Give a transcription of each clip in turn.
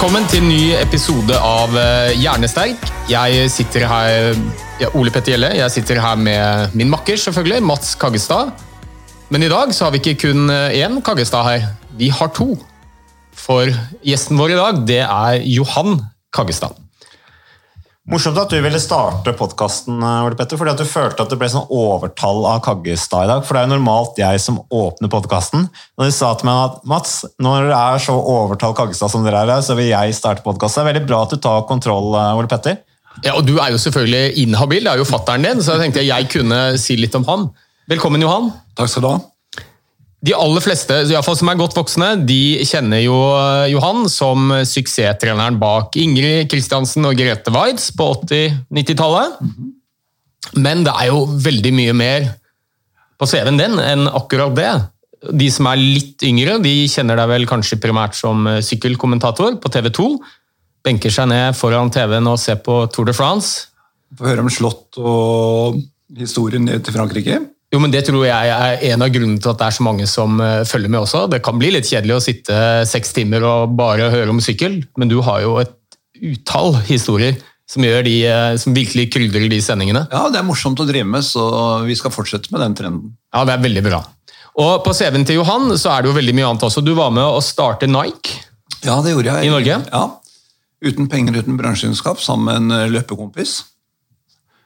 Velkommen til en ny episode av eh, Hjernesterk. Jeg sitter her ja, Ole Petter Gjelle. Jeg sitter her med min makker, selvfølgelig, Mats Kaggestad. Men i dag så har vi ikke kun eh, én Kaggestad her. Vi har to. For gjesten vår i dag, det er Johan Kaggestad. Morsomt at du ville starte podkasten, fordi at du følte at det ble sånn overtall av Kaggestad i dag. For det er jo normalt jeg som åpner podkasten. Og de sa til meg at Mats, når det er så overtall Kaggestad som dere er, så vil jeg starte podkasten. Det er veldig bra at du tar kontroll, Ole Petter. Ja, og Du er jo selvfølgelig inhabil, det er jo fatteren din, så jeg tenkte jeg kunne si litt om han. Velkommen, Johan. Takk skal du ha. De aller fleste i hvert fall som er godt voksne, de kjenner jo Johan som suksesstreneren bak Ingrid Kristiansen og Grete Waitz på 80-90-tallet. Men det er jo veldig mye mer på CV-en din enn akkurat det. De som er litt yngre, de kjenner deg vel kanskje primært som sykkelkommentator på TV 2. Benker seg ned foran TV-en og ser på Tour de France. Få høre om slott og historien ned til Frankrike. Jo, men Det tror jeg er en av grunnene til at det er så mange som uh, følger med også. Det kan bli litt kjedelig å sitte seks timer og bare høre om sykkel, men du har jo et utall historier som, de, uh, som virkelig krydrer de sendingene. Ja, det er morsomt å drive med, så vi skal fortsette med den trenden. Ja, det er veldig bra. Og På CV-en til Johan så er det jo veldig mye annet også. Du var med å starte Nike. Ja, det gjorde jeg. I Norge? Ja. Uten penger, uten bransjekunnskap, sammen med en eh, løpekompis.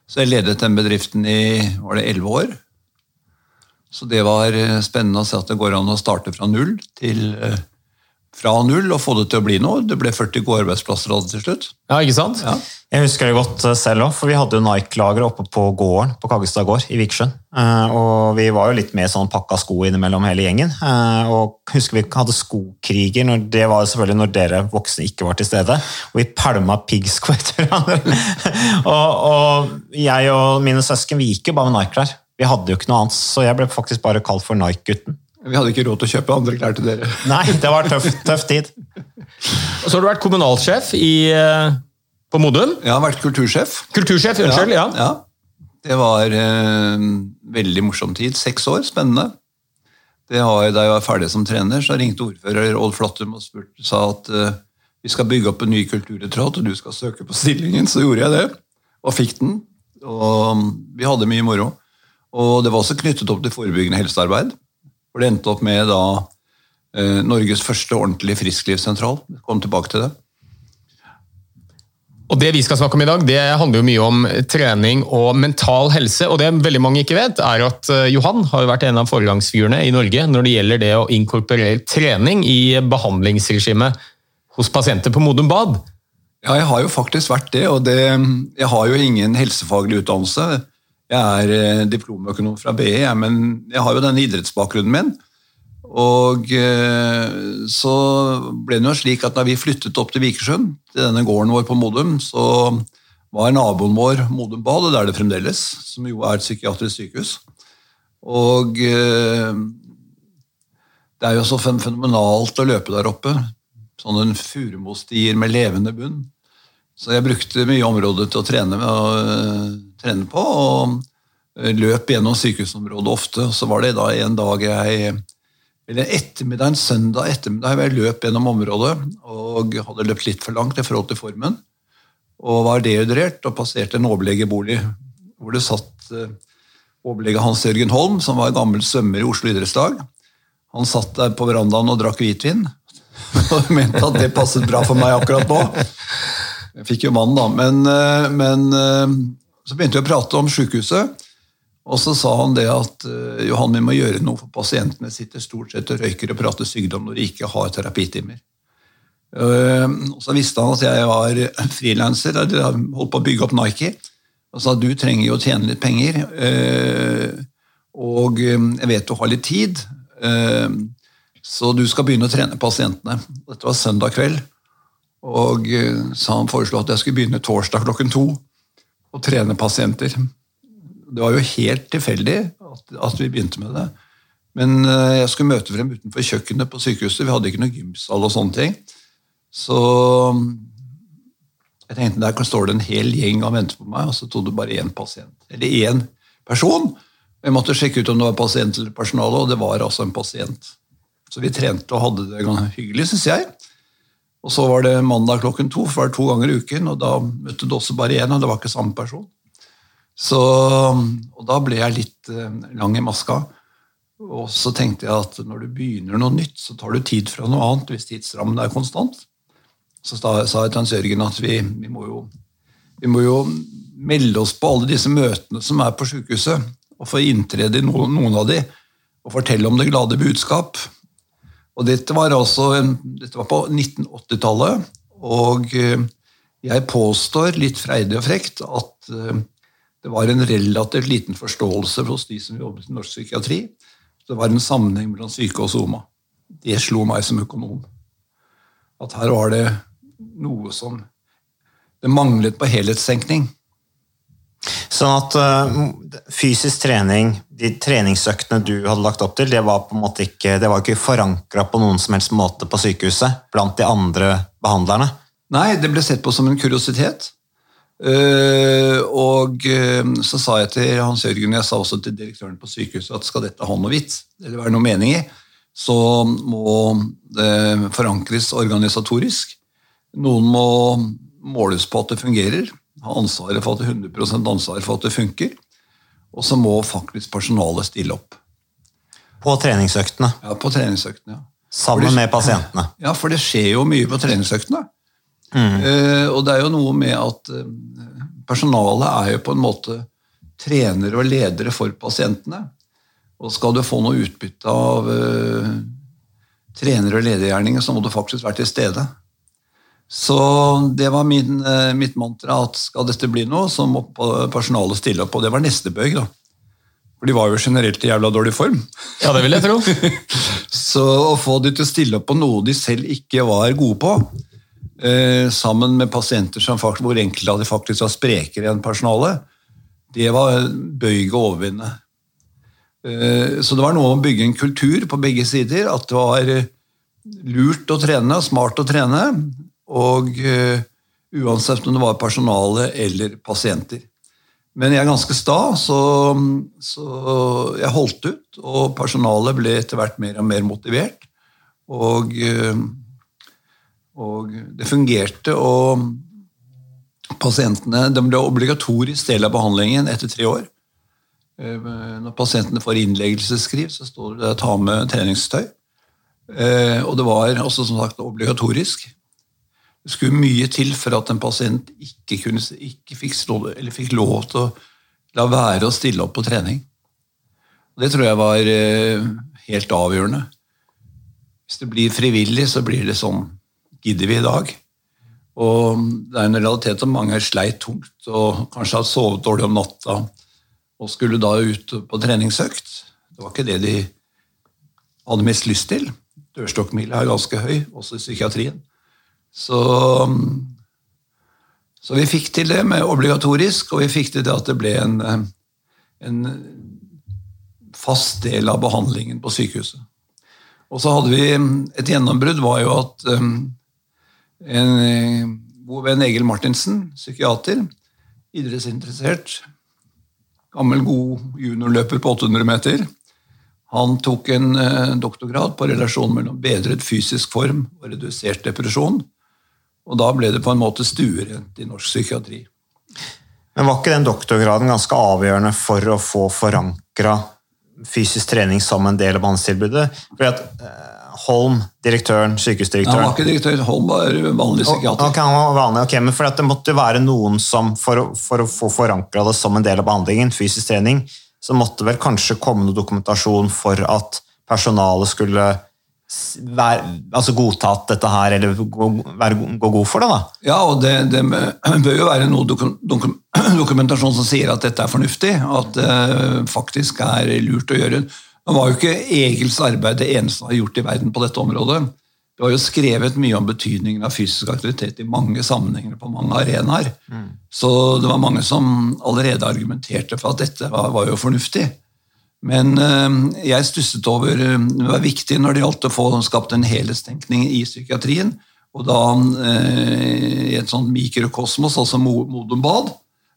Så jeg ledet den bedriften i var det elleve år. Så det var eh, spennende å se at det går an å starte fra null til eh, fra null og få det til å bli noe. Det ble 40 gode arbeidsplasser av det til slutt. Ja, ikke sant? Ja. Jeg husker det godt eh, selv òg, for vi hadde jo Nike-lager oppe på gården på Kaggestad gård i Vikersund. Eh, Og vi var jo litt mer sånn pakka sko innimellom hele gjengen. Eh, Og husker vi hadde skokriger, når det var selvfølgelig når dere voksne ikke var til stede. Og vi pælma piggsko etter hverandre. og, og jeg og mine søsken vi gikk jo bare med Nike-klær. Vi hadde jo ikke noe annet, så jeg ble faktisk bare kalt for Nike-gutten. Vi hadde ikke råd til å kjøpe andre klær til dere. Nei, det var tøff, tøff tid. Og Så har du vært kommunalsjef i, eh, på Modum. Jeg har vært kultursjef. Kultursjef, unnskyld. ja. ja. Det var eh, veldig morsom tid. Seks år, spennende. Det har, da jeg var ferdig som trener, så ringte ordfører Odd Flåttum og spurte, sa at eh, vi skal bygge opp en ny kulturetat, og du skal søke på stillingen. Så gjorde jeg det, og fikk den. Og mm, vi hadde mye moro. Og det var også knyttet opp til forebyggende helsearbeid. For det endte opp med da eh, Norges første ordentlige frisklivssentral. Kom tilbake til det. Og Det vi skal snakke om i dag, det handler jo mye om trening og mental helse. og Det veldig mange ikke vet, er at eh, Johan har jo vært en av foregangsfyrene i Norge når det gjelder det å inkorporere trening i behandlingsregimet hos pasienter på Modum Bad. Ja, jeg har jo faktisk vært det, og det, jeg har jo ingen helsefaglig utdannelse. Jeg er eh, diplomøkonom fra BI, men jeg har jo denne idrettsbakgrunnen min. Og eh, så ble det jo slik at da vi flyttet opp til Vikersund, til denne gården vår på Modum, så var naboen vår Modum Bad, og det er det fremdeles, som jo er et psykiatrisk sykehus. Og eh, det er jo så fenomenalt å løpe der oppe. Sånne furumostier med levende bunn. Så jeg brukte mye område til å trene, med, å trene på, og eh, løp gjennom sykehusområdet ofte. Så var det da en dag jeg eller ettermiddag, en søndag ettermiddag jeg løp gjennom området og hadde løpt litt for langt i forhold til formen. Og var dehydrert og passerte en overlegebolig hvor det satt eh, overlege Hans Jørgen Holm, som var gammel svømmer i Oslo idrettslag. Han satt der på verandaen og drakk hvitvin, og mente at det passet bra for meg akkurat nå. Jeg fikk jo mannen, da. Men, eh, men så begynte vi å prate om sykehuset. Og så sa han det at eh, Johan, vi må gjøre noe for pasientene sitter stort sett og røyker og prater sykdom når de ikke har terapitimer. Eh, Og så visste han at jeg var frilanser, holdt på å bygge opp Nike. Og sa du trenger jo å tjene litt penger, eh, og jeg vet du har litt tid, så du skal begynne å trene pasientene. Dette var søndag kveld, og så han foreslo at jeg skulle begynne torsdag klokken to og trene pasienter. Det var jo helt tilfeldig at, at vi begynte med det. Men eh, jeg skulle møte frem utenfor kjøkkenet på sykehuset. Vi hadde ikke noe gymsal og sånne ting. Så jeg tenkte der står det en hel gjeng og venter på meg, og så tok det bare én pasient. Eller én person. Jeg måtte sjekke ut om det var pasient eller personale, og det var altså en pasient. Så vi trente og hadde det hyggelig, syns jeg. Og så var det mandag klokken to, for det var to ganger i uken, og da møtte du også bare én, og det var ikke samme person. Så, og da ble jeg litt eh, lang i maska. Og så tenkte jeg at når du begynner noe nytt, så tar du tid fra noe annet hvis tidsrammen er konstant. Så sa jeg til Hans Jørgen at vi, vi, må jo, vi må jo melde oss på alle disse møtene som er på sykehuset, og få inntrede i noen, noen av de, og fortelle om det glade budskap. Og dette var altså dette var på 1980-tallet, og eh, jeg påstår litt freidig og frekt at eh, det var en relativt liten forståelse hos de som jobbet i norsk psykiatri. Det var en sammenheng mellom syke og soma. Det slo meg som økonom. At her var det noe som Det manglet på helhetstenkning. Sånn at eh, fysisk trening, de treningsøktene du hadde lagt opp til, det var på en måte ikke, det ikke forankra på noen som helst måte på sykehuset blant de andre behandlerne? Nei, det ble sett på som en kuriositet. Eh, og eh, så sa jeg til Hans Jørgen, jeg sa også til direktøren på sykehuset, at skal dette ha noe vits, eller være noe mening i, så må det forankres organisatorisk. Noen må måles på at det fungerer, ha ansvaret for at det 100 ansvar for at det funker. Og så må faktisk personalet stille opp. På treningsøktene? Ja, på treningsøktene, ja. Sammen med pasientene? Ja, for det skjer jo mye på treningsøktene. Eh, og det er jo noe med at uh, personalet er jo på en måte trenere og ledere for pasientene. Og skal du få noe utbytte av uh, trenere og ledergjerninger, så må du faktisk være til stede. Så det var min, eh, mitt mantra at skal dette bli noe, så må personalet stille opp. Og det var neste bøyg, da. For de var jo generelt i jævla dårlig form. Ja, det vil jeg tro. Så å få de til å stille opp på noe de selv ikke var gode på, eh, sammen med pasienter som faktisk, hvor enkelte av de faktisk var sprekere enn personalet, det var bøyg å overvinne. Eh, så det var noe om å bygge en kultur på begge sider, at det var lurt å trene, smart å trene, og uh, uansett om det var personale eller pasienter. Men jeg er ganske sta, så, så jeg holdt ut, og personalet ble etter hvert mer og mer motivert. Og, eh, og det fungerte, og pasientene de ble obligatorisk del av behandlingen etter tre år. Eh, Når pasientene får innleggelsesskriv, så står det 'ta med treningstøy'. Og det var også som sagt obligatorisk. Det skulle mye til for at en pasient ikke, kunne, ikke fikk, eller fikk lov til å la være å stille opp på trening. Og Det tror jeg var eh, helt avgjørende. Hvis det blir frivillig, så blir det sånn Gidder vi i dag? Og det er en realitet at mange sleit tungt og kanskje har sovet dårlig om natta og skulle da ut på treningsøkt. Det var ikke det de hadde mest lyst til. Dørstokkmila er ganske høy, også i psykiatrien. Så, så vi fikk til det med obligatorisk, og vi fikk til det at det ble en, en fast del av behandlingen på sykehuset. Og så hadde vi Et gjennombrudd var jo at um, en god venn Egil Martinsen, psykiater, idrettsinteressert, gammel, god juniorløper på 800 meter, han tok en eh, doktorgrad på relasjonen mellom bedret fysisk form og redusert depresjon. Og da ble det på en måte stuerent i norsk psykiatri. Men var ikke den doktorgraden ganske avgjørende for å få forankra fysisk trening som en del av behandlingstilbudet? Fordi at eh, Holm, direktøren, sykehusdirektøren Han var ikke direktør, Holm var vanlig psykiater. Okay, han var vanlig, ok, men for at det måtte være noen som, for å, for å få forankra det som en del av behandlingen, fysisk trening, så måtte vel kanskje komme noe dokumentasjon for at personalet skulle være, altså godtatt dette her, eller gå, være, gå god for det, da. Ja, og det, det bør jo være noe dokum, dokum, dokumentasjon som sier at dette er fornuftig, at det faktisk er lurt å gjøre. Nå var jo ikke Egils arbeid det eneste han har gjort i verden på dette området. Det var jo skrevet mye om betydningen av fysisk aktivitet i mange sammenhenger på mange arenaer. Så det var mange som allerede argumenterte for at dette var, var jo fornuftig. Men eh, jeg stusset over eh, Det var viktig når det gjaldt å få skapt en helhetstenkning i psykiatrien. Og da eh, i et sånt mikrokosmos, altså Mo- Modum Bad.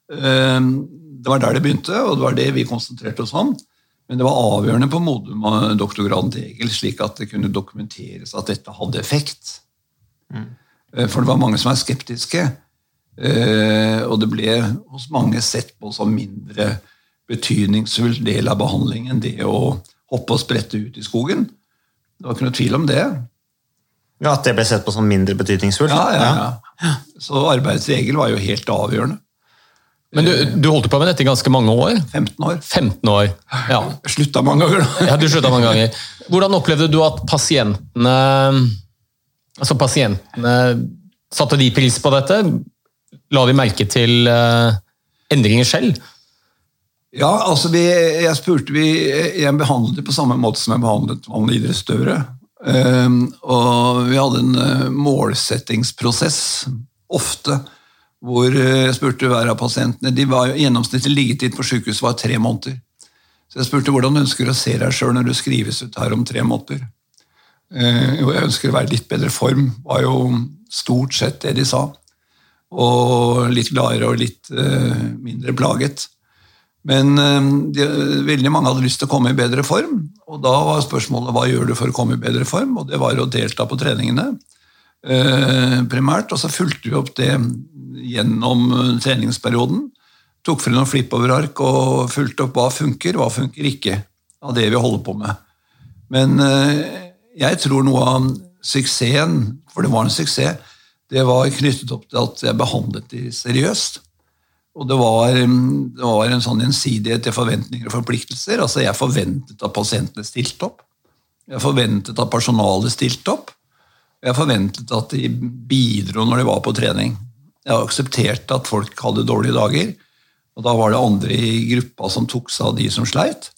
Det var der det begynte, og det var det vi konsentrerte oss om. Men det var avgjørende på Modum-doktorgraden til Egil, slik at det kunne dokumenteres at dette hadde effekt. Mm. For det var mange som var skeptiske. Og det ble hos mange sett på som mindre betydningsfull del av behandlingen, det å hoppe og sprette ut i skogen. Det var ikke noe tvil om det. Ja, At det ble sett på som mindre betydningsfullt. Ja, ja, ja. Så arbeidsregel var jo helt avgjørende. Men du, du holdt på med dette i ganske mange år? 15 år. 15 år. Ja. Jeg slutta mange ganger. da. Ja, du slutta mange ganger. Hvordan opplevde du at pasientene Altså pasientene Satte de pris på dette? La de merke til eh, endringer selv? Ja, altså vi, jeg spurte vi, Jeg behandlet det på samme måte som jeg behandlet vanlige idrettsutøvere. Um, og vi hadde en uh, målsettingsprosess ofte hvor uh, jeg spurte hver av pasientene de var jo Gjennomsnittlig liggetid på sykehus var tre måneder. Så jeg spurte hvordan du ønsker å se deg sjøl når du skrives ut her om tre måneder. Uh, jo, jeg ønsker å være i litt bedre form, var jo stort sett det de sa. Og litt gladere og litt eh, mindre plaget. Men eh, de, veldig mange hadde lyst til å komme i bedre form, og da var spørsmålet hva gjør du for å komme i bedre form, og det var å delta på treningene eh, primært, og så fulgte vi opp det gjennom eh, treningsperioden. Tok frem noen flippoverark og fulgte opp hva funker, hva funker ikke av det vi holder på med. Men jeg tror noe av suksessen, for det var en suksess, det var knyttet opp til at jeg behandlet de seriøst. Og det var, mm, det var en sånn gjensidighet til forventninger og forpliktelser. Altså Jeg forventet at pasientene stilte opp. Jeg forventet at personalet stilte opp. Jeg forventet at de bidro når de var på trening. Jeg aksepterte at folk hadde dårlige dager, og da var det andre i gruppa som tok seg av de som sleit.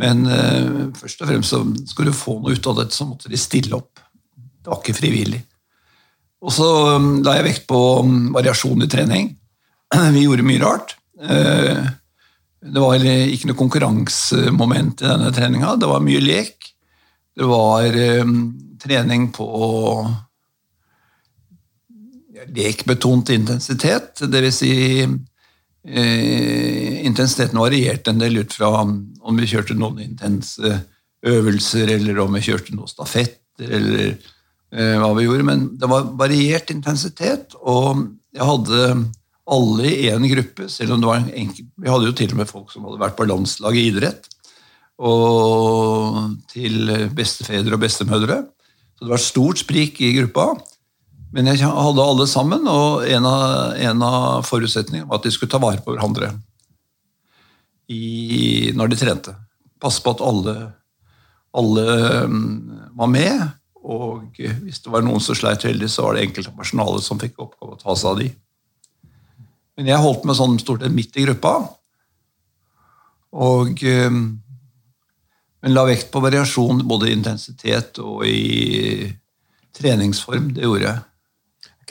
Men eh, først og fremst så skulle du få noe ut av dette, så måtte de stille opp. Det var ikke frivillig. Og så um, la jeg vekt på um, variasjon i trening. Vi gjorde mye rart. Eh, Det var ikke noe konkurransemoment i denne treninga. Det var mye lek. Det var um, trening på lekbetont intensitet. Det vil si eh, intensiteten varierte en del ut fra om vi kjørte noen intense øvelser, eller om vi kjørte noen stafetter, eller eh, hva vi gjorde. Men det var variert intensitet, og jeg hadde alle i én gruppe, selv om det var en enkel Vi hadde jo til og med folk som hadde vært på landslaget i idrett, og til bestefedre og bestemødre. Så det var stort sprik i gruppa. Men jeg hadde alle sammen, og en av, en av forutsetningene var at de skulle ta vare på hverandre i, når de trente. Passe på at alle, alle mm, var med, og hvis det var noen som sleit veldig, så var det enkelte personalet som fikk oppgave å ta seg av de. Men jeg holdt meg sånn stort sett midt i gruppa, og mm, men la vekt på variasjon både i intensitet og i treningsform. Det gjorde jeg.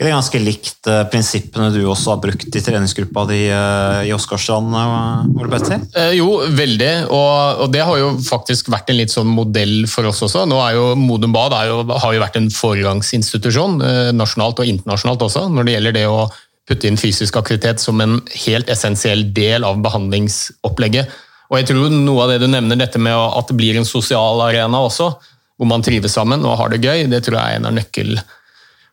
Er ikke det ganske likt eh, prinsippene du også har brukt i treningsgruppa di eh, i Åsgårdstrand, eh, Ole Petter? Eh, jo, veldig. Og, og det har jo faktisk vært en litt sånn modell for oss også. Nå er jo Modum Bad er jo, har jo vært en foregangsinstitusjon, eh, nasjonalt og internasjonalt også, når det gjelder det å putte inn fysisk aktivitet som en helt essensiell del av behandlingsopplegget. Og jeg tror noe av det du nevner, dette med at det blir en sosial arena også, hvor man trives sammen og har det gøy, det tror jeg er en av nøkkel,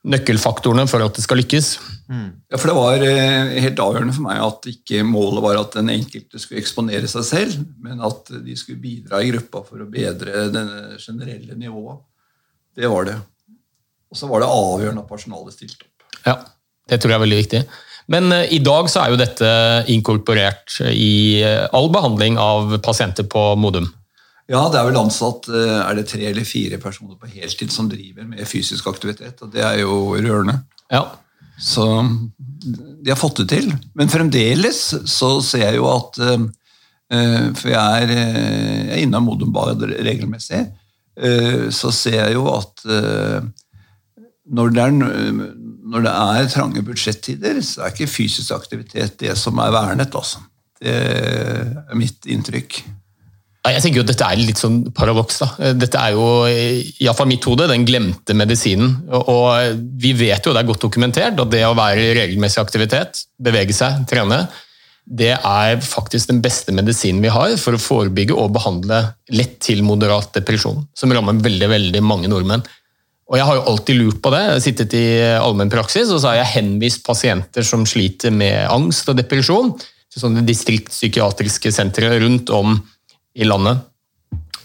nøkkelfaktorene for at det skal lykkes. Ja, for Det var eh, helt avgjørende for meg at ikke målet var at den enkelte skulle eksponere seg selv, men at de skulle bidra i gruppa for å bedre det generelle nivået. Det var det. Og så var det avgjørende at personalet stilte opp. Ja, det tror jeg er veldig viktig. Men eh, i dag så er jo dette inkorporert i eh, all behandling av pasienter på Modum. Ja, det er vel ansatt eh, er det tre eller fire personer på heltid som driver med fysisk aktivitet, og det er jo rørende. Ja. Så de har fått det til. Men fremdeles så ser jeg jo at eh, eh, For jeg er, eh, jeg er innom Modum Bad regelmessig. eh, Så ser jeg jo at eh, når det, er, når det er trange budsjettider, så er ikke fysisk aktivitet det som er vernet. Altså. Det er mitt inntrykk. Jeg tenker jo Dette er litt sånn paradoks. da. Dette er jo, iallfall mitt hode, den glemte medisinen. Og Vi vet jo, det er godt dokumentert, at det å være i regelmessig aktivitet, bevege seg, trene, det er faktisk den beste medisinen vi har for å forebygge og behandle lett til moderat depresjon, som rammer veldig veldig mange nordmenn. Og Jeg har jo alltid lurt på det. Jeg har sittet i allmennpraksis og så har jeg henvist pasienter som sliter med angst og depresjon, til sånne distriktspsykiatriske sentre rundt om i landet.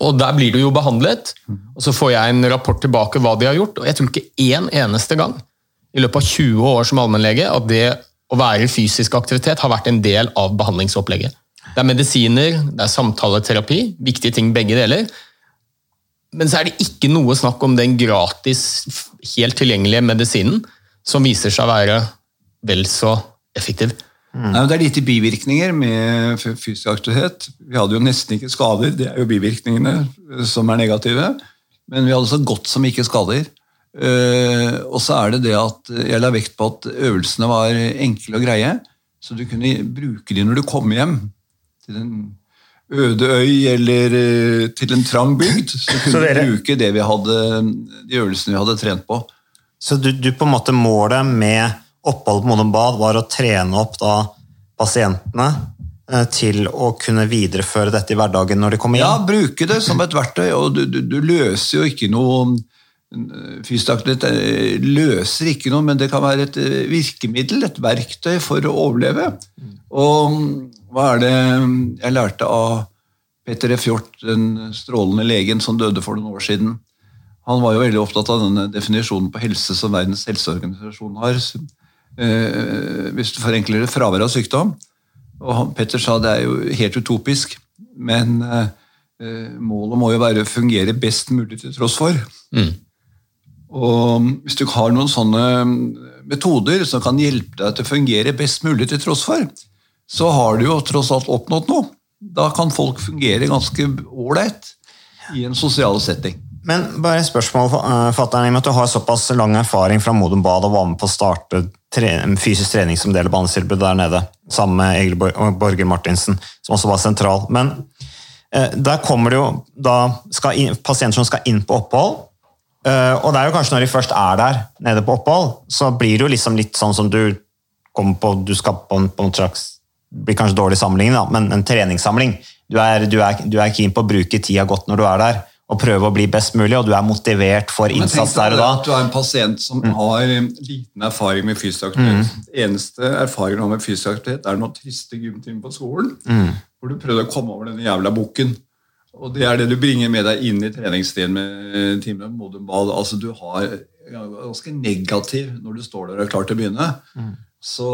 Og Der blir du jo behandlet, og så får jeg en rapport tilbake hva de har gjort. og Jeg tror ikke én eneste gang i løpet av 20 år som allmennlege at det å være i fysisk aktivitet har vært en del av behandlingsopplegget. Det er medisiner, det er samtaleterapi, viktige ting begge deler. Men så er det ikke noe snakk om den gratis, helt tilgjengelige medisinen som viser seg å være vel så effektiv. Nei, det er lite bivirkninger med fysisk aktivitet. Vi hadde jo nesten ikke skader, det er jo bivirkningene som er negative. Men vi hadde så godt som ikke skader. Eh, og så er det det at jeg la vekt på at øvelsene var enkle og greie, så du kunne bruke de når du kom hjem til en øde øy eller eh, til en trang bygd. Så kunne Så dere- vi bruke det vi hadde, de øvelsene vi hadde trent på. Så du, du på en måte målet med oppholdet på Modum Bad var å trene opp da pasientene eh, til å kunne videreføre dette i hverdagen når de kommer Ja, bruke det som et verktøy, og du, du, du løser jo ikke noe Fysisk aktivitet eh, løser ikke noe, men det kan være et virkemiddel, et verktøy for å overleve. Og mm, hva er det jeg lærte av Petter F. Hjort, den strålende legen som døde for noen år siden? Han var jo veldig opptatt av denne definisjonen på helse som Verdens helseorganisasjon har. Eh, hvis du forenkler det, fravær av sykdom. Og Petter sa det er jo helt utopisk, men eh, eh, målet må jo være å fungere best mulig til tross for. Og hvis du har noen sånne metoder som kan hjelpe deg til å fungere best mulig til tross for, så har du jo tross alt oppnådd noe. Da kan folk fungere ganske ålreit i en sosial setting. Men bare et spørsmål, eh, fatteren, i og med at du har såpass lang erfaring fra Modum Bad og var med på å starte fysisk trening som del av behandlingstilbudet der nede, sammen med Egil Borger Martinsen, som også var sentral. Men eh, der kommer det jo da inn, pasienter som skal inn på opphold, eh, og det er jo kanskje når de først er der nede på opphold, så blir det jo liksom litt sånn som du kommer på, du skal på en, på en slags blir kanskje dårlig sammenligning, da, men en treningssamling. Du er, du, er, du er keen på å bruke tida godt når du er der, og prøve å bli best mulig, og du er motivert for innsats der og da. at Du er en pasient som har liten erfaring med fysisk aktivitet. Eneste erfaringen med fysisk aktivitet er noen triste gymtimer på skolen, hvor du prøvde å komme over denne jævla boken. Og det er det du bringer med deg inn i treningstiden med timen Modum Bad. Altså, du har ganske negativ når du står der og er klar til å begynne. Så,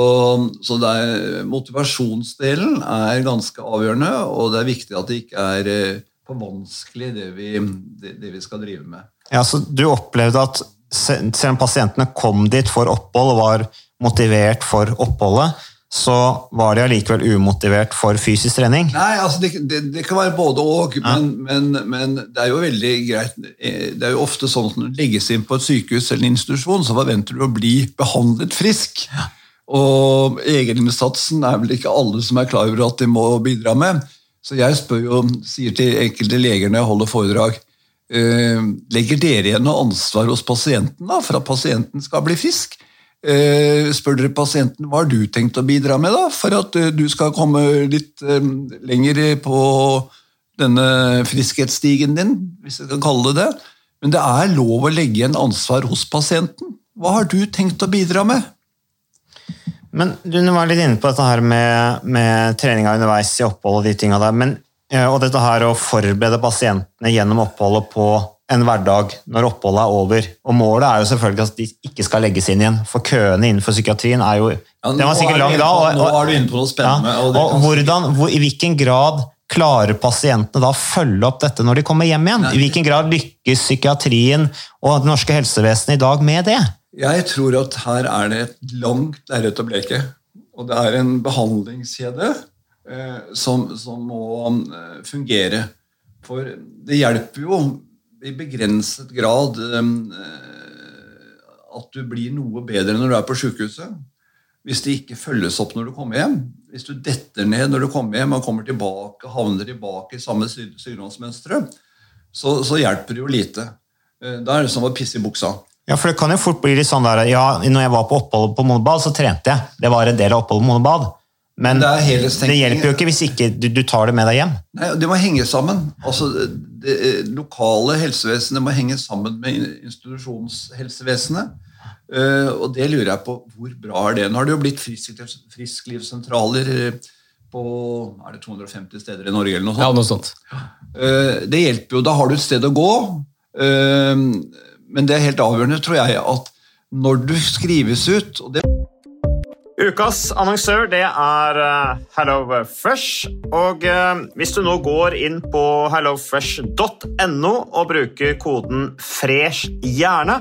så er, motivasjonsdelen er ganske avgjørende, og det er viktig at det ikke er eh, for vanskelig, det vi, det, det vi skal drive med. Ja, så du opplevde at selv om pasientene kom dit for opphold og var motivert for oppholdet, så var de allikevel umotivert for fysisk trening. Nei, altså det, det, det kan være både og, men, men, men det er jo veldig greit eh, Det er jo ofte sånn at når du legges inn på et sykehus eller en institusjon, så forventer du å bli behandlet frisk. Og egeninnsatsen er vel ikke alle som er klar over at de må bidra med. Så jeg spør jo, sier til enkelte leger når jeg holder foredrag eh, Legger dere igjen noe ansvar hos pasienten da, for at pasienten skal bli frisk? Eh, spør dere pasienten hva har du tenkt å bidra med da, for at eh, du skal komme litt eh, lenger på denne friskhetsstigen din, hvis jeg kan kalle det det. Men det er lov å legge igjen ansvar hos pasienten. Hva har du tenkt å bidra med? Men du var litt inne på dette her med, med treninga underveis i opphold og de tinga der. Men, eh, og dette her å forberede pasientene gjennom oppholdet på en hverdag når oppholdet er over. Og målet er jo selvfølgelig at de ikke skal legges inn igjen. For køene innenfor psykiatrien er jo Ja, Den var sikkert er lang da. Og, nå er du inne på noe spennende, Ja, og og, hvordan, hvor, I hvilken grad klarer pasientene da å følge opp dette når de kommer hjem igjen? I hvilken grad lykkes psykiatrien og det norske helsevesenet i dag med det? Jeg tror at her er det et langt lerret å bleke. Og det er en behandlingskjede eh, som, som må eh, fungere. For det hjelper jo i begrenset grad eh, at du blir noe bedre når du er på sykehuset. Hvis det ikke følges opp når du kommer hjem. Hvis du detter ned når du kommer hjem og kommer tilbake, havner tilbake i samme sy- sykdomsmønsteret, så, så hjelper det jo lite. Eh, Da er det som å pisse i buksa. Ja, for det kan jo fort bli litt sånn der, ja, når jeg var på opphold på Monobad, så trente jeg. Det var en del av oppholdet på Monobad. Men Det er det, hjelper jo ikke hvis ikke du, du tar det med deg hjem. Nei, Det må henge sammen. Altså, det, det lokale helsevesenet må henge sammen med institusjonshelsevesenet. Uh, og det lurer jeg på, hvor bra er det? Nå har det jo blitt frisklivssentraler eh, på er det 250 steder i Norge eller noe sånt. Ja, noe sånt. Uh, det hjelper jo, da har du et sted å gå. Eh, men det er helt avgjørende, tror jeg, at når du skrives ut og det Ukas annonsør det er eh, HelloFresh. Og eh, hvis du nå går inn på hellofresh.no og bruker koden 'fresh hjerne',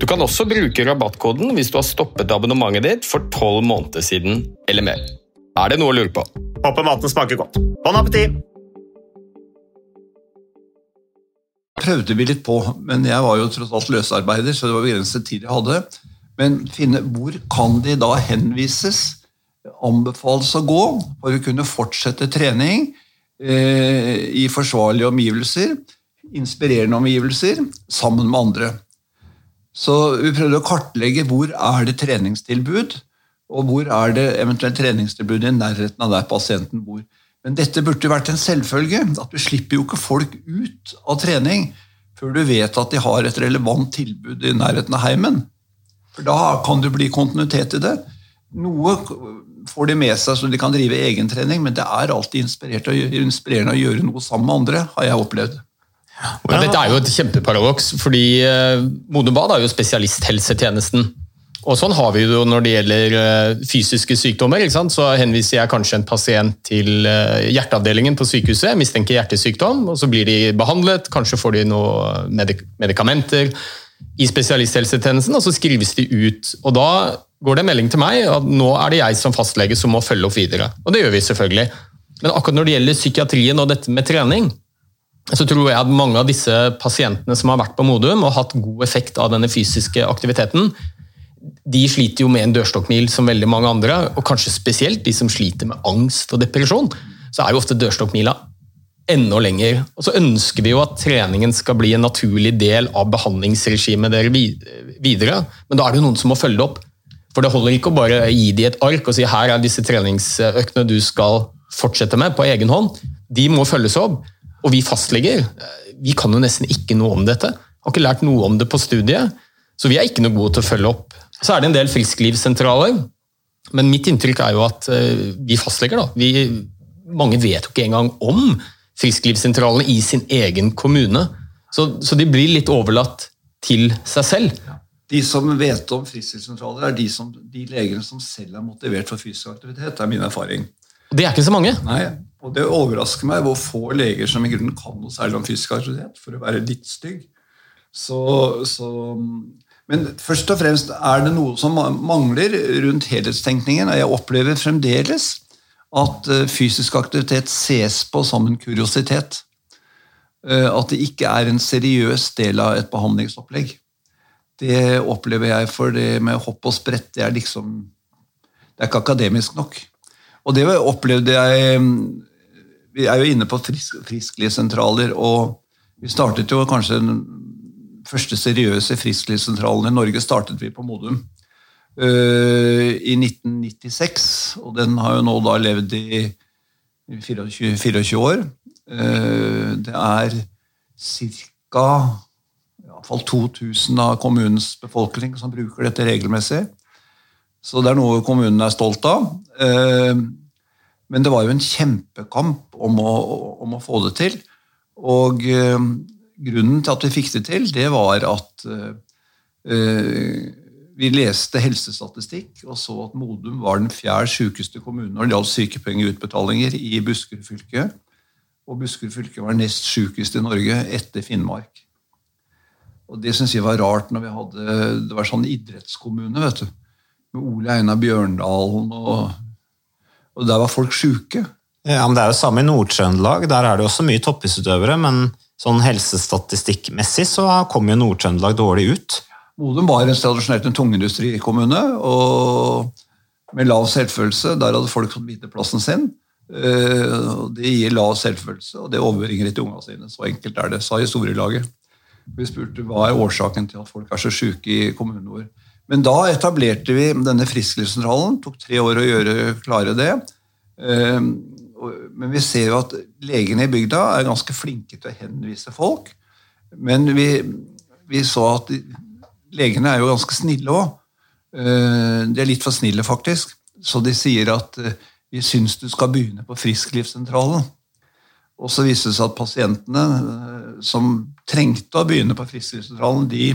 Du kan også bruke rabattkoden hvis du har stoppet abonnementet ditt for tolv måneder siden eller mer. Er det noe å lure på? Håper maten smaker godt. Bon appétit! prøvde vi litt på, men jeg var jo tross alt løsarbeider, så det var begrenset tid jeg hadde. Men finne, hvor kan de da henvises, anbefales å gå for å kunne fortsette trening eh, i forsvarlige omgivelser, inspirerende omgivelser, sammen med andre. Så vi prøvde å kartlegge hvor er det treningstilbud, og hvor er det eventuelt treningstilbud i nærheten av der pasienten bor. Men dette burde vært en selvfølge. at Du slipper jo ikke folk ut av trening før du vet at de har et relevant tilbud i nærheten av heimen. For Da kan det bli kontinuitet i det. Noe får de med seg så de kan drive egentrening, men det er alltid inspirerende å gjøre noe sammen med andre, har jeg opplevd. Ja, dette er jo et kjempeparadoks, fordi eh, Modum Bad er jo spesialisthelsetjenesten. Og sånn har vi det jo når det gjelder eh, fysiske sykdommer. Så henviser jeg kanskje en pasient til eh, hjerteavdelingen på sykehuset, mistenker hjertesykdom, og så blir de behandlet, kanskje får de noen medik medikamenter i spesialisthelsetjenesten, og så skrives de ut. Og da går det en melding til meg at nå er det jeg som fastlege som må følge opp videre. Og det gjør vi selvfølgelig. Men akkurat når det gjelder psykiatrien og dette med trening, så tror jeg at mange av disse pasientene som har vært på Modum og hatt god effekt av denne fysiske aktiviteten, de sliter jo med en dørstokkmil som veldig mange andre, og kanskje spesielt de som sliter med angst og depresjon. Så er jo ofte dørstokkmila enda lenger. Og så ønsker vi jo at treningen skal bli en naturlig del av behandlingsregimet dere videre, men da er det jo noen som må følge det opp. For det holder ikke å bare gi de et ark og si her er disse treningsøktene du skal fortsette med på egen hånd. De må følges opp. Og vi fastleger vi kan jo nesten ikke noe om dette. Har ikke lært noe om det på studiet, så vi er ikke noe gode til å følge opp så er det en del frisklivssentraler. Men mitt inntrykk er jo at eh, vi fastleger, da, vi, mange vet jo ikke engang om frisklivssentralene i sin egen kommune. Så, så, de blir litt overlatt til seg selv. De som vet om frisklivssentraler, er de, som, de legene som selv er motivert for fysisk aktivitet. Det er min erfaring. Det er ikke så mange? Nei, og det overrasker meg hvor få leger som i grunnen kan noe særlig om fysisk aktivitet, for å være litt stygg. Så, så men først og fremst er det noe som mangler rundt helhetstenkningen. og Jeg opplever fremdeles at eh, fysisk aktivitet ses på som en kuriositet. Eh, at det ikke er en seriøs del av et behandlingsopplegg. Det opplever jeg, for det med hopp og sprett det er liksom Det er ikke akademisk nok. Og det opplevde jeg Vi er jo inne på frisk, frisklivssentraler, og vi startet jo kanskje den første seriøse frisklivssentralen i Norge startet vi på Modum uh, i 1996. Og den har jo nå da levd i 24, 24 år. Uh, det er ca. 2000 av kommunens befolkning som bruker dette regelmessig. Så det er noe kommunen er stolt av. Uh, men det var jo en kjempekamp om å, om å få det til. Og grunnen til at vi fikk det til, det var at eh, vi leste helsestatistikk og så at Modum var den fjerde sykeste kommunen når det gjaldt sykepengeutbetalinger i Buskerud fylke. Og Buskerud fylke var nest sykest i Norge etter Finnmark. Og Det syns jeg var rart når vi hadde det var sånn idrettskommune. vet du, Med Ole Einar Bjørndalen, og, og der var folk sjuke. Ja, men Det er jo samme i Nord-Trøndelag. Der er det også mye toppidrettsutøvere. Men sånn helsestatistikkmessig så kom jo Nord-Trøndelag dårlig ut. Modum var en tradisjonelt en tungindustrikommune og med lav selvfølelse. Der hadde folk fått vite plassen sin. Eh, det gir lav selvfølelse, og det overbringer de til ungene sine. Så enkelt er det, sa historielaget. Vi spurte hva er årsaken til at folk er så syke i kommunen vår. Men da etablerte vi denne frisklivssentralen. Tok tre år å gjøre klare det. Eh, men vi ser jo at legene i bygda er ganske flinke til å henvise folk. Men vi, vi så at legene er jo ganske snille òg. Eh, de er litt for snille, faktisk. Så de sier at eh, vi syns du skal begynne på Frisklivssentralen. Og så viste det seg at pasientene eh, som trengte å begynne på Frisklivssentralen, de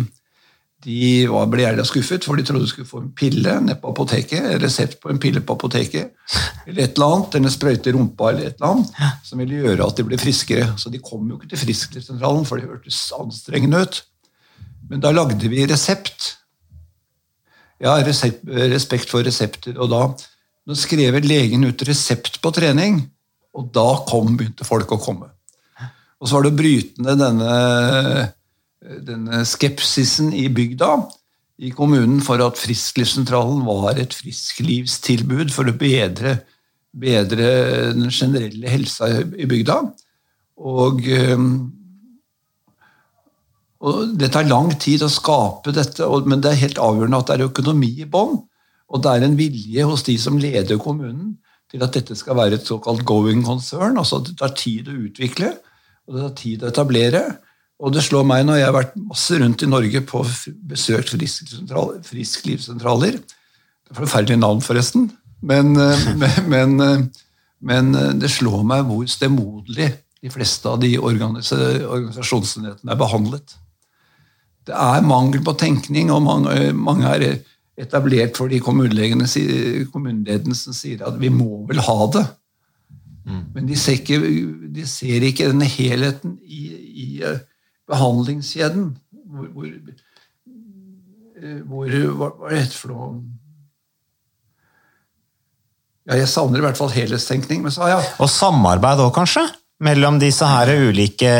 de var, ble jævla skuffet, for de trodde de skulle få en pille nede på apoteket, resept på en pille på apoteket, eller et eller annet, eller en sprøyte i rumpa, eller et eller annet, som ville gjøre at de ble friskere. Så de kom jo ikke til Frisklivssentralen, for det hørtes anstrengende ut. Men da lagde vi resept. Ja, resept, respekt for resepter. Og da, da skrev legen ut resept på trening, og da kom, begynte folk å komme. Og så var det å bryte ned denne denne skepsisen i bygda i kommunen for at Frisklivssentralen var et frisklivstilbud for å bedre bedre den generelle helsa i i bygda. Og, eh, og det tar lang tid å skape dette, men det er helt avgjørende at det er økonomi i bånn. Og det er en vilje hos de som leder kommunen til at dette skal være et såkalt going concern. altså at Det tar tid å utvikle, og det tar tid å etablere. Og det slår meg når jeg har vært masse rundt i Norge på besøkt frisklivssentral- frisklivssentraler Det er forferdelig navn, forresten. Men, eh, men, men, eh, eh, det slår meg hvor stemoderlig de fleste av de organisa organisasjonsenhetene er behandlet. Det er mangel på tenkning, og mange, mange er etablert fordi kommunelegene som sier at vi må vel ha det. Men de ser ikke, de ser ikke denne helheten i, i behandlingskjeden. Hvor, hvor, eh, hvor Hva hva er dette for noe? Ja, jeg savner i hvert fall helhetstenkning. Men så ja. Og samarbeid òg, kanskje? Mellom disse her ulike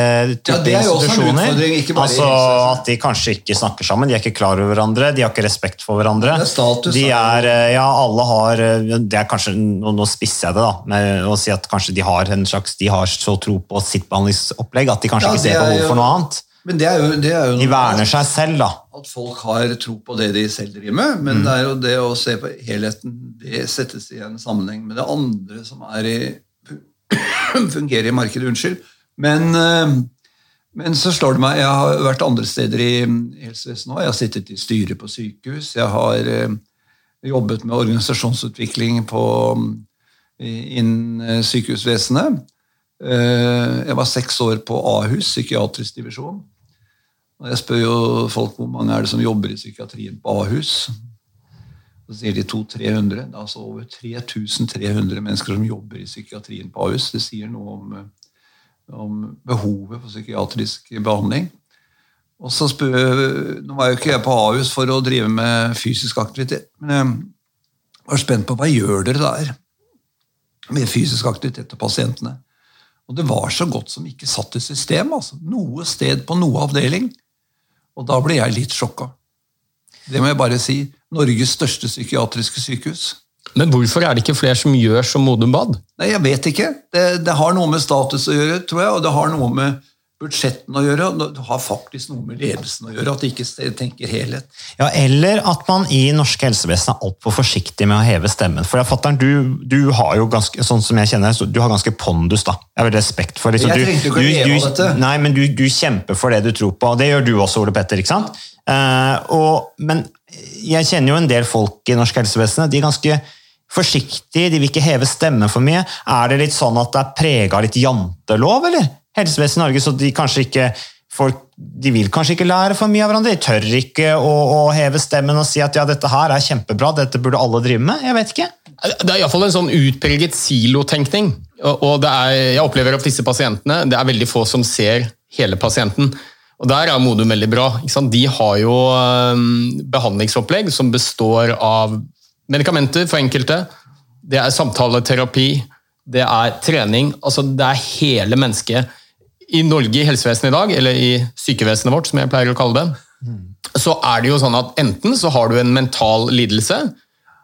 typer er en institusjoner. i altså. At de kanskje ikke snakker sammen, de er ikke klar over hverandre, de har ikke respekt for hverandre. Det er status, de er, eh, ja, alle har eh, det er kanskje, Nå, spisser jeg det, da, med å si at kanskje de har en slags, de har så tro på sitt behandlingsopplegg at de kanskje Ja, ikke ser er behov for noe annet. Men det er jo, det er jo De verner seg selv, da. at folk har tro på det de selv driver med, men det er jo det å se på helheten, det settes i en sammenheng med det andre som er i, fungerer i markedet. Unnskyld. Men, eh, men så slår det meg Jeg har vært andre steder i helsevesenet òg. Jeg har sittet i styret på sykehus. Jeg har eh, jobbet med organisasjonsutvikling på, innen eh, sykehusvesenet. Eh, Jeg var seks år på Ahus, psykiatrisk divisjon. Og jeg spør jo folk hvor mange er det som jobber i psykiatrien på Ahus. Så sier de 200-300. Det er altså over 3300 mennesker som jobber i psykiatrien på Ahus. Det sier noe om, eh, om behovet for psykiatrisk behandling. Og så spør, Nå var jo ikke jeg på Ahus for å drive med fysisk aktivitet, men jeg var spent på hva gjør dere der med fysisk aktivitet til pasientene. Og det var så godt som ikke satt i system. altså. Noe sted på noe avdeling. Og da ble jeg litt sjokka. Det må jeg bare si. Norges største psykiatriske sykehus. Men hvorfor er det ikke flere som gjør som Modum Bad? Nei, jeg vet ikke. Det, det har noe med status å gjøre, tror jeg, og det har noe med budsjettene å gjøre. og Det har faktisk noe med ledelsen å gjøre, at de ikke tenker helhet. Ja, Eller at man i norske helsevesen er altfor forsiktig med å heve stemmen. For jeg fatter, du, du har jo ganske sånn som jeg kjenner, du har ganske pondus. da. Jeg har veldig respekt for liksom, Jeg du- trengte ikke å du- leve av dette. Nei, men du, du kjemper for det du tror på, og det gjør du også, Ole Petter. ikke sant? Uh, og, men jeg kjenner jo en del folk i norsk helsevesen. De er ganske forsiktige, de vil ikke heve stemmen for mye. Er det litt sånn at det er prega av litt jantelov, eller? Helsevesenet i Norge, så de kanskje ikke folk de vil kanskje ikke lære for mye av hverandre. De tør ikke å, å heve stemmen og si at ja, dette her er kjempebra, dette burde alle drive med. Jeg vet ikke. Det er iallfall en sånn utpreget silotenkning. Og er, jeg opplever at disse pasientene, det er veldig få som ser hele pasienten. Og Der er Modum veldig bra. De har jo behandlingsopplegg som består av medikamenter for enkelte. Det er samtaleterapi, det er trening. altså Det er hele mennesket. I Norge i helsevesenet i dag, eller i sykevesenet vårt, som jeg pleier å kalle det, så er det jo sånn at enten så har du en mental lidelse,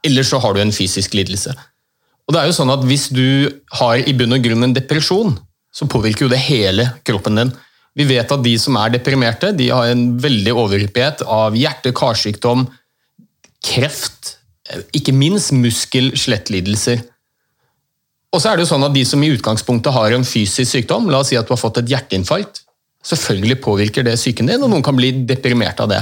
eller så har du en fysisk lidelse. Og det er jo sånn at Hvis du har i bunn og grunn en depresjon, så påvirker jo det hele kroppen din. Vi vet at de som er deprimerte, de har en veldig overhyppighet av hjerte-karsykdom, kreft, ikke minst muskel-skjelettlidelser. Og så er det jo sånn at De som i utgangspunktet har en fysisk sykdom, la oss si at du har fått et hjerteinfarkt, selvfølgelig påvirker det psyken din, og noen kan bli deprimert av det.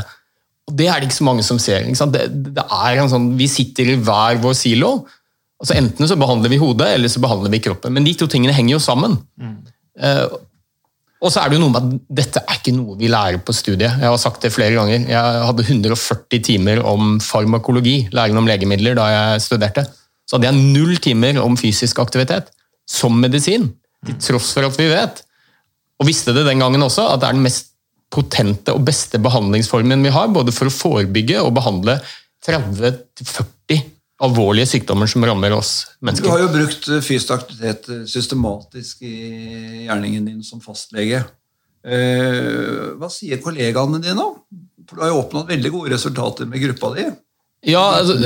Og Det er det ikke så mange som ser. Det, det en sånn, Vi sitter i hver vår silo. altså Enten så behandler vi hodet, eller så behandler vi kroppen. Men de to tingene henger jo sammen. Eh, og så er det jo noe med at dette er ikke noe vi lærer på studiet. Jeg har sagt det flere ganger. Jeg hadde 140 timer om farmakologi, læring om legemidler, da jeg studerte. Så hadde jeg null timer om fysisk aktivitet som medisin. Til tross for at vi vet, og visste det den gangen også, at det er den mest potente og beste behandlingsformen vi har, både for å forebygge og behandle 30-40 alvorlige sykdommer som rammer oss mennesker. Du har jo brukt eh, fysisk aktivitet systematisk i gjerningen din som fastlege. Eh, Hva sier kollegaene dine? For du har jo oppnådd veldig gode resultater med gruppa di. Ja, altså.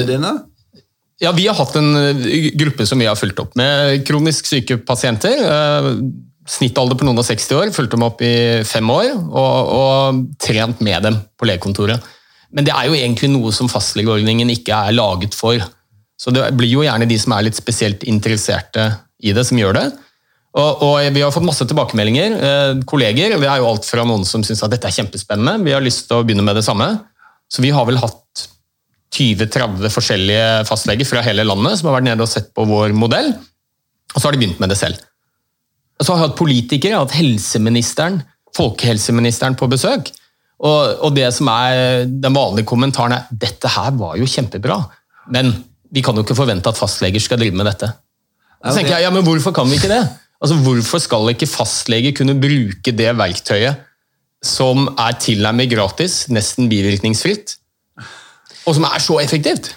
Ja, Vi har hatt en eh, gruppe som vi har fulgt opp med kronisk syke pasienter. Snittalder på noen og 60 år, fulgt dem opp i fem år og, og trent med dem på legekontoret. Men det er jo egentlig noe som fastlegeordningen ikke er laget for. Så det blir jo gjerne de som er litt spesielt interesserte i det, som gjør det. Og, og Vi har fått masse tilbakemeldinger. Eh, kolleger, Det er jo alt fra noen som syns dette er kjempespennende, vi har lyst til å begynne med det samme. Så vi har vel hatt 20-30 forskjellige fastleger fra hele landet som har vært nede og sett på vår modell. Og så har de begynt med det selv. Og så har vi hatt politikere, jeg har hatt helseministeren, folkehelseministeren på besøk. Og, og, det som er den vanlige kommentaren er dette her var jo kjempebra, men vi kan jo ikke forvente at fastleger skal drive med dette. Så tenker jeg, ja, men Hvorfor kan vi ikke det? Altså, Hvorfor skal ikke fastleger kunne bruke det verktøyet som er tilnærmet gratis, nesten bivirkningsfritt, og som er så effektivt?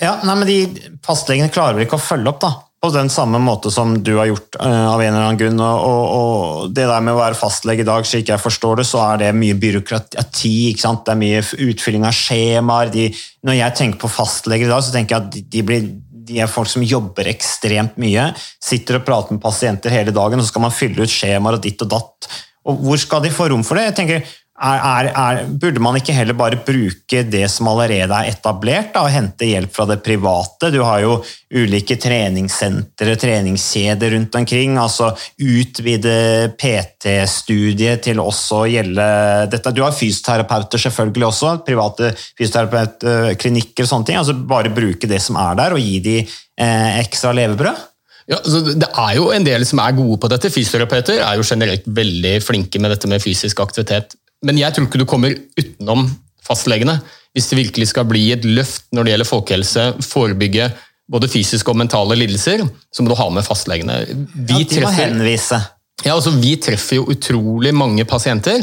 Ja, nei, men de Fastlegene klarer vel ikke å følge opp, da på den samme måte som du har gjort uh, av en eller annen grunn. Og, og, det der med å være fastlege i dag, slik jeg forstår det, så er det mye byråkrati. Det er mye utfylling av skjemaer. De, når jeg tenker på fastleger i dag, så tenker jeg at de, de, blir, de, er folk som jobber ekstremt mye. Sitter og prater med pasienter hele dagen, og så skal man fylle ut skjemaer og ditt og datt. Og hvor skal de få rom for det? Jeg tenker, er, er, burde man ikke heller bare bruke det som allerede er etablert, da, og hente hjelp fra det private? Du har jo ulike treningssentre, treningskjeder rundt omkring. altså Utvide PT-studiet til også å gjelde dette. Du har fysioterapeuter selvfølgelig også, private fysioterapeutklinikker og sånne ting. altså Bare bruke det som er der, og gi de eh, ekstra levebrød? Ja, altså, det er jo en del som er gode på dette. Fysioterapeuter er jo generelt veldig flinke med dette med fysisk aktivitet. Men jeg tror ikke du kommer utenom fastlegene. Hvis det virkelig skal bli et løft når det gjelder folkehelse, forebygge både fysiske og mentale lidelser, så må du ha med fastlegene. Vi ja, de må henvise. Ja, altså Vi treffer jo utrolig mange pasienter,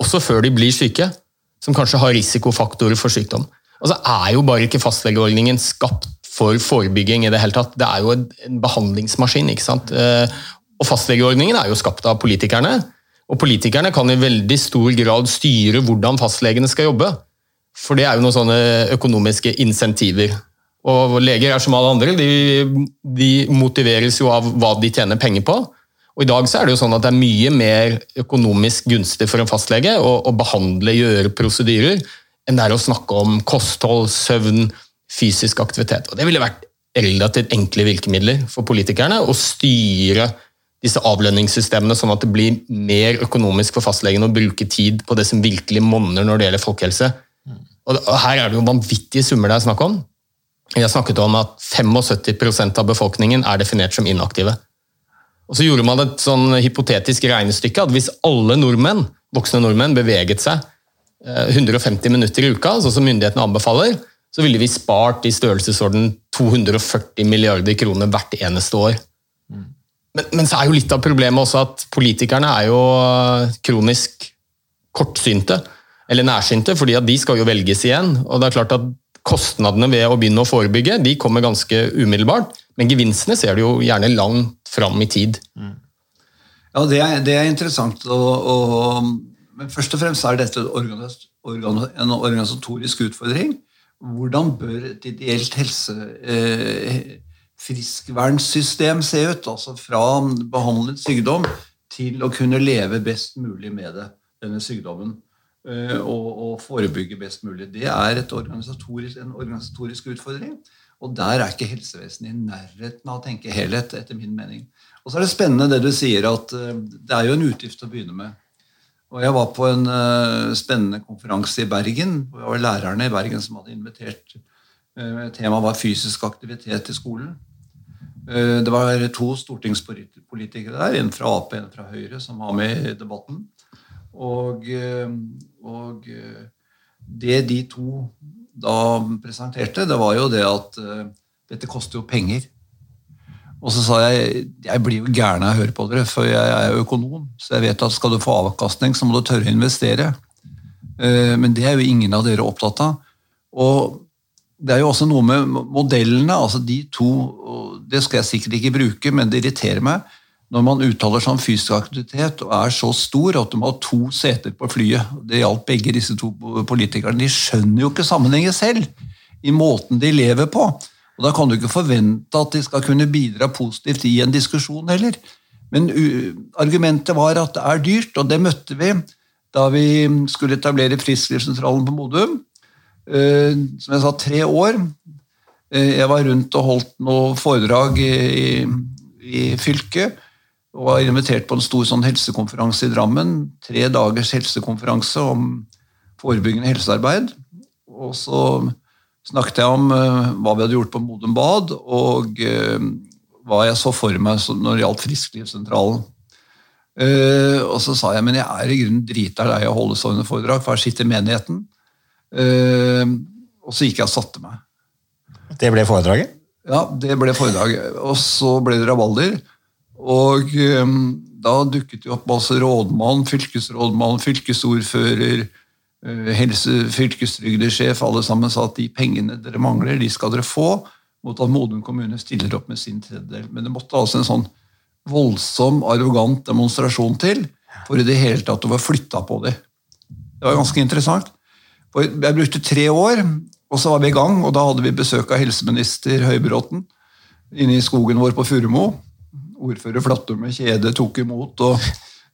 også før de blir syke, som kanskje har risikofaktorer for sykdom. Altså er jo bare ikke fastlegeordningen skapt for forebygging i det hele tatt. Det er jo en behandlingsmaskin. ikke sant? Eh, og fastlegeordningen er jo skapt av politikerne. Og politikerne kan i veldig stor grad styre hvordan fastlegene skal jobbe. For det er jo noen sånne økonomiske insentiver. Og leger er som alle andre, de, de, motiveres jo av hva de tjener penger på. Og I dag så er det jo sånn at det er mye mer økonomisk gunstig for en fastlege å, å behandle, gjøre prosedyrer, enn det er å snakke om kosthold, søvn, fysisk aktivitet. Og Det ville vært relativt enkle virkemidler for politikerne å styre disse avlønningssystemene, sånn at det blir mer økonomisk for fastlegen å bruke tid på det som virkelig monner når det gjelder folkehelse. Og Her er det jo vanvittige summer det er snakk om. Vi har snakket om at 75% av befolkningen er definert som inaktive. Og Så gjorde man et sånn hypotetisk regnestykke at hvis alle nordmenn, voksne nordmenn beveget seg 150 eh, minutter i uka, sånn som myndighetene anbefaler, så ville vi spart i størrelsesorden 240 milliarder kroner hvert eneste år. Men, men, så er jo litt av problemet også at politikerne er jo eh, kronisk kortsynte, eller nærsynte, fordi at de skal jo velges igjen. og det er klart at Kostnadene ved å begynne å forebygge de kommer ganske umiddelbart, men gevinstene ser du jo gjerne langt fram i tid. Mm. Ja, det er, det er interessant. Og, og, men først og fremst er dette en organisatorisk utfordring. Hvordan bør et ideelt helse... Eh, friskvernssystem se ut? Altså fra behandlet sykdom til å kunne leve best mulig med det, denne sykdommen. Eh, og, og forebygge best mulig. Det er organisatorisk, en organisatorisk utfordring. Og der er ikke helsevesenet i nærheten av å tenke helhet, etter min mening. Og så er det spennende det du sier, at eh, det er jo en utgift å begynne med. Og Jeg var på en uh, spennende konferanse i Bergen. Det var lærerne i Bergen som hadde invitert. Temaet var fysisk aktivitet i skolen. Eh, det var to stortingspolitikere der, en fra Ap og en fra Høyre, som var med i debatten. Og, eh, og, eh, det de to da presenterte, det var jo det at dette koster jo penger. Og så sa jeg jeg blir jo gæren av å høre på dere, for jeg er jo økonom. Så jeg vet at skal du få avkastning, så må du tørre å investere. Men det er jo ingen av dere opptatt av. Og det er jo også noe med modellene. altså de to, Det skal jeg sikkert ikke bruke, men det irriterer meg når man uttaler seg om fysisk aktivitet og er så stor at du må ha to seter på flyet. Det gjaldt begge disse to politikerne. De skjønner jo ikke sammenhengen selv i måten de lever på. Og da kan du ikke forvente at de skal kunne bidra positivt i en diskusjon heller. Men argumentet var at det er dyrt, og det møtte vi da vi skulle etablere Frisklivssentralen på Modum. Eh, som jeg sa, tre år. Eh, jeg var rundt og holdt noe foredrag i, i fylket. Og var invitert på en stor sånn helsekonferanse i Drammen. Tre dagers helsekonferanse om forebyggende helsearbeid. Og så snakket jeg om uh, hva vi hadde gjort på Modum Bad, og hva jeg så for meg når det gjaldt Frisklivssentralen. Og så sa jeg men jeg er i grunnen drita lei av å holde sånne foredrag, for her sitter menigheten. Og så gikk jeg og satte meg. Det ble foredraget? Ja, det ble foredraget. Og så ble det rabalder. Og da dukket det opp masse rådmann, fylkesrådmann, fylkesordfører, Eh, helse, fylkestrygdesjef, alle sammen sa at de pengene dere mangler, de skal dere få, mot at Modum kommune stiller opp med sin tredjedel. Men det måtte altså en sånn voldsom, arrogant demonstrasjon til for i det hele tatt å være flytta på det. Det var ganske interessant. Jeg brukte tre år, og så var vi i gang, og da hadde vi besøk av helseminister Høybråten inne i skogen vår på Furumo. Ordfører Flattum med kjede tok imot, og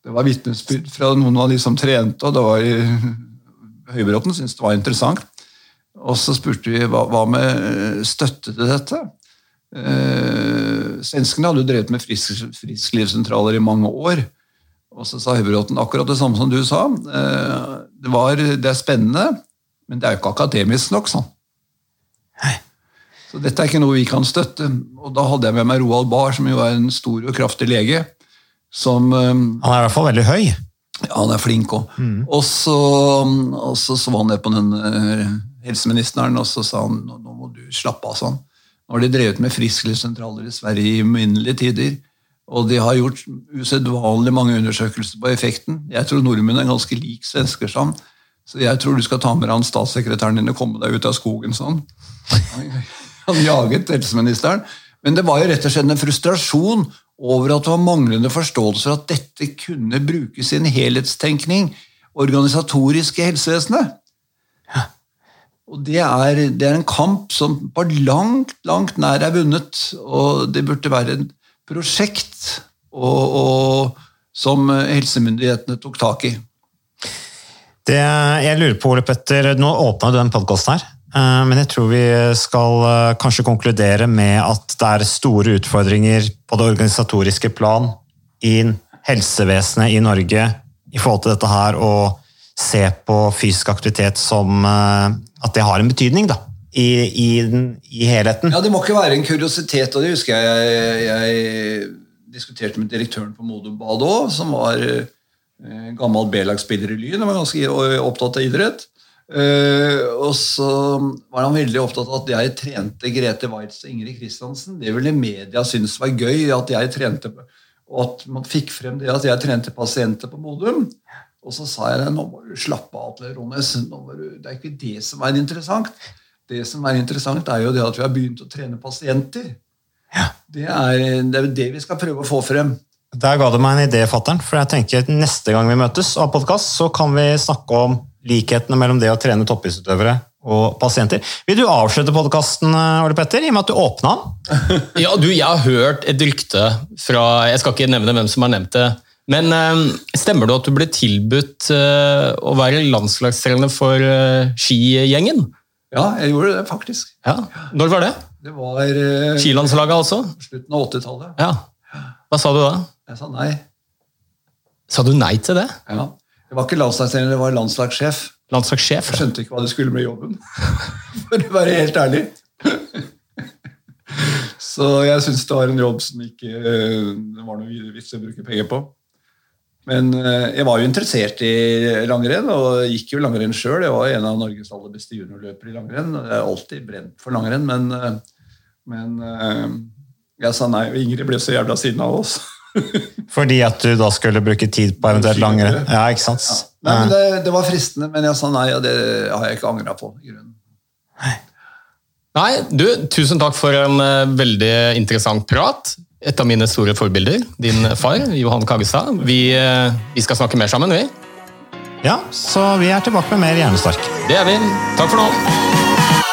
det var vitnesbyrd fra noen av de som trente, og det var Høybråten syntes det var interessant. Og så spurte vi hva, hva med støtte til dette. Eh, Svenskene hadde jo drevet med frisk, frisklivssentraler i mange år. Og så sa Høybråten akkurat det samme som du sa. Eh, det, var, det er spennende, men det er jo ikke akademisk nok. sånn. Så dette er ikke noe vi kan støtte. Og da hadde jeg med meg Roald Bahr, som jo er en stor og kraftig lege. Som, eh, Han er i hvert fall veldig høy. Ja, han er flink òg. Mm. Og, så, og så så han ned på den uh, helseministeren og så sa han nå, nå må du slappe av. sånn. Nå har de drevet med frisklivssentraler i Sverige i uminnelige tider. Og de har gjort usedvanlig mange undersøkelser på effekten. Jeg tror nordmenn er ganske lik svensker sånn. Så jeg tror du skal ta med han statssekretæren din og komme deg ut av skogen sånn. Han jaget helseministeren. Men det var jo rett og slett en frustrasjon over at det var manglende forståelse for at dette kunne brukes i en helhetstenkning organisatorisk i helsevesenet. Og det er, det er, en kamp som på langt, langt nær er vunnet, og det burde være et prosjekt og, og, som helsemyndighetene tok tak i. Det jeg lurer på, Ole Petter, Nå åpna du den podkasten her. Eh, men jeg tror vi skal eh, kanskje konkludere med at det er store utfordringer på det organisatoriske plan i helsevesenet i Norge i forhold til dette her, å se på fysisk aktivitet som eh, at det har en betydning da, i, i, i helheten. Ja, Det må ikke være en kuriositet, og det husker jeg jeg, jeg diskuterte med direktøren på Modum Bad òg, som var gammel B-lagsspiller i Lyn og var ganske opptatt av idrett. Uh, og så var han veldig opptatt av at jeg trente Grete Waitz og Ingrid Kristiansen. Det ville media synes var gøy, at jeg trente, og at man fikk frem det at jeg trente pasienter på Modum. Og så sa jeg nå må du slappe av, Ronnes. det er ikke det som er interessant. Det som er interessant, er jo det at vi har begynt å trene pasienter. Ja. Det, er, det er det vi skal prøve å få frem. Der ga du meg en idé, fattern. For jeg tenker at neste gang vi møtes av podkast, så kan vi snakke om likhetene mellom det å trene toppidrettsutøvere og pasienter. Vil du avslutte podkasten, Ole Petter, i og med at du åpna den? ja, du, jeg har hørt et rykte fra Jeg skal ikke nevne hvem som har nevnt det. Men uh, stemmer det at du ble tilbudt uh, å være landslagstrener for uh, skigjengen? Ja, jeg gjorde det faktisk. Ja. Når var det? Det var Skilandslaget, altså? Slutten av 80-tallet. Ja. Hva sa du da? Jeg sa nei. Sa du nei til det? Ja. Det var ikke landslagstrener, det var landslagssjef. Landslagssjef? Jeg skjønte ikke hva det skulle med jobben, for å være helt ærlig. Så jeg syns det var en jobb som ikke det var noe vits å bruke penger på. Men eh, jeg var jo interessert i langrenn, og gikk jo langrenn sjøl. Jeg var en av Norges aller beste juniorløpere i langrenn. Jeg har alltid brent for langrenn, men, eh, men eh, jeg sa nei, og Ingrid ble så jævla siden av oss. Fordi at du da skulle bruke tid på eventuelt langrenn? Ja, ikke sant? Ja. Nei, men det, det, var fristende, men jeg sa nei, og det har jeg ikke angra på. i grunnen. Nei. nei, du, tusen takk for en uh, veldig interessant prat. Et av mine store forbilder, din far, Johan Kagestad. Vi, uh, vi skal snakke mer sammen, vi. Ja, så vi er tilbake med mer Hjernestark. Det er vi. Takk for nå.